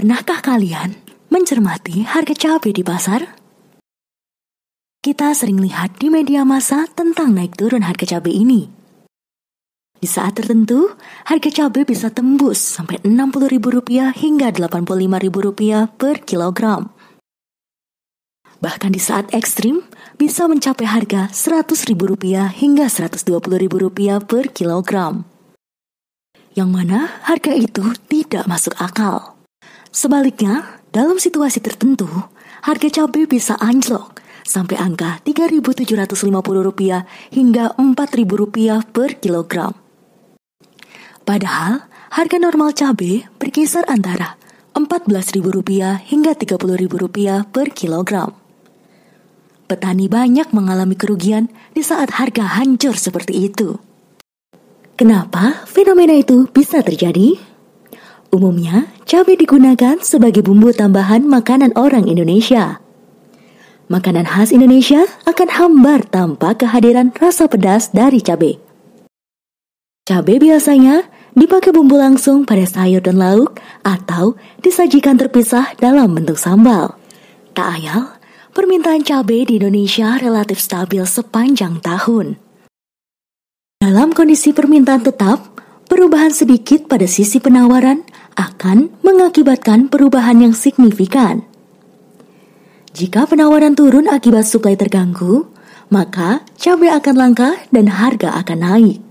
Pernahkah kalian mencermati harga cabai di pasar? Kita sering lihat di media massa tentang naik turun harga cabai ini. Di saat tertentu, harga cabai bisa tembus sampai Rp60.000 hingga Rp85.000 per kilogram. Bahkan di saat ekstrim, bisa mencapai harga Rp100.000 hingga Rp120.000 per kilogram. Yang mana harga itu tidak masuk akal. Sebaliknya, dalam situasi tertentu, harga cabai bisa anjlok sampai angka Rp3.750 hingga Rp4.000 per kilogram. Padahal, harga normal cabai berkisar antara Rp14.000 hingga Rp30.000 per kilogram. Petani banyak mengalami kerugian di saat harga hancur seperti itu. Kenapa fenomena itu bisa terjadi? Umumnya, cabai digunakan sebagai bumbu tambahan makanan orang Indonesia. Makanan khas Indonesia akan hambar tanpa kehadiran rasa pedas dari cabai. Cabai biasanya dipakai bumbu langsung pada sayur dan lauk atau disajikan terpisah dalam bentuk sambal. Tak ayal, permintaan cabai di Indonesia relatif stabil sepanjang tahun. Dalam kondisi permintaan tetap, perubahan sedikit pada sisi penawaran akan mengakibatkan perubahan yang signifikan. Jika penawaran turun akibat suplai terganggu, maka cabai akan langka dan harga akan naik.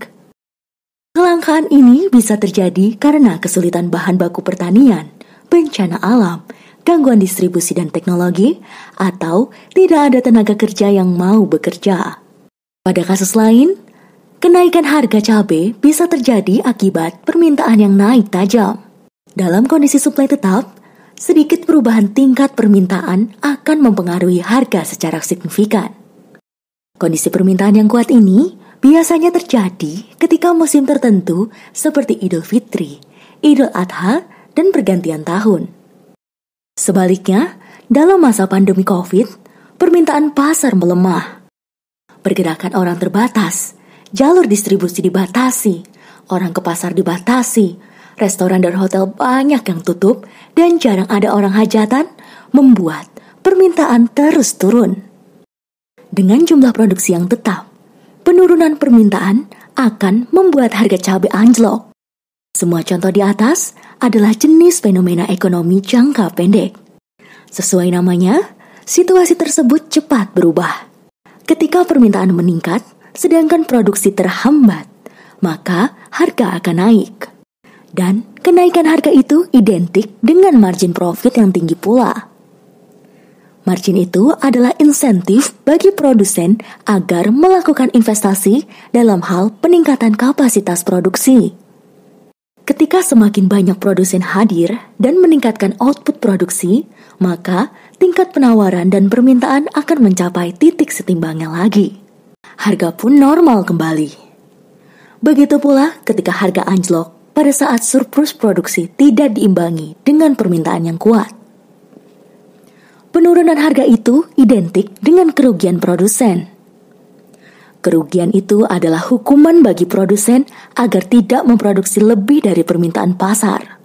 Kelangkaan ini bisa terjadi karena kesulitan bahan baku pertanian, bencana alam, gangguan distribusi dan teknologi, atau tidak ada tenaga kerja yang mau bekerja. Pada kasus lain, Kenaikan harga cabai bisa terjadi akibat permintaan yang naik tajam. Dalam kondisi suplai tetap, sedikit perubahan tingkat permintaan akan mempengaruhi harga secara signifikan. Kondisi permintaan yang kuat ini biasanya terjadi ketika musim tertentu seperti Idul Fitri, Idul Adha, dan pergantian tahun. Sebaliknya, dalam masa pandemi COVID, permintaan pasar melemah. Pergerakan orang terbatas, jalur distribusi dibatasi, orang ke pasar dibatasi, restoran dan hotel banyak yang tutup, dan jarang ada orang hajatan, membuat permintaan terus turun. Dengan jumlah produksi yang tetap, penurunan permintaan akan membuat harga cabai anjlok. Semua contoh di atas adalah jenis fenomena ekonomi jangka pendek. Sesuai namanya, situasi tersebut cepat berubah. Ketika permintaan meningkat, sedangkan produksi terhambat, maka harga akan naik. Dan kenaikan harga itu identik dengan margin profit yang tinggi pula. Margin itu adalah insentif bagi produsen agar melakukan investasi dalam hal peningkatan kapasitas produksi. Ketika semakin banyak produsen hadir dan meningkatkan output produksi, maka tingkat penawaran dan permintaan akan mencapai titik setimbangnya lagi harga pun normal kembali. Begitu pula ketika harga anjlok pada saat surplus produksi tidak diimbangi dengan permintaan yang kuat. Penurunan harga itu identik dengan kerugian produsen. Kerugian itu adalah hukuman bagi produsen agar tidak memproduksi lebih dari permintaan pasar.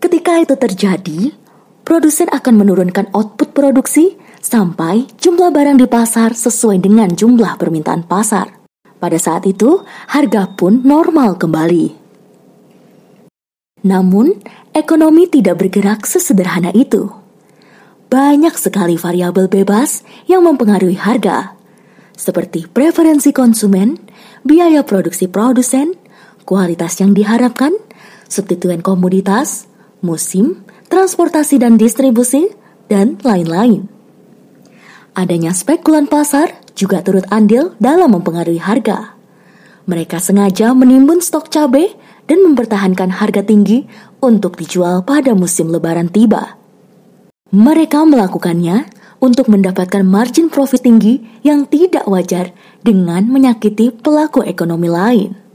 Ketika itu terjadi, produsen akan menurunkan output produksi sampai jumlah barang di pasar sesuai dengan jumlah permintaan pasar. Pada saat itu, harga pun normal kembali. Namun, ekonomi tidak bergerak sesederhana itu. Banyak sekali variabel bebas yang mempengaruhi harga, seperti preferensi konsumen, biaya produksi produsen, kualitas yang diharapkan, substituen komoditas, musim, transportasi dan distribusi, dan lain-lain. Adanya spekulan pasar juga turut andil dalam mempengaruhi harga. Mereka sengaja menimbun stok cabai dan mempertahankan harga tinggi untuk dijual pada musim lebaran tiba. Mereka melakukannya untuk mendapatkan margin profit tinggi yang tidak wajar dengan menyakiti pelaku ekonomi lain.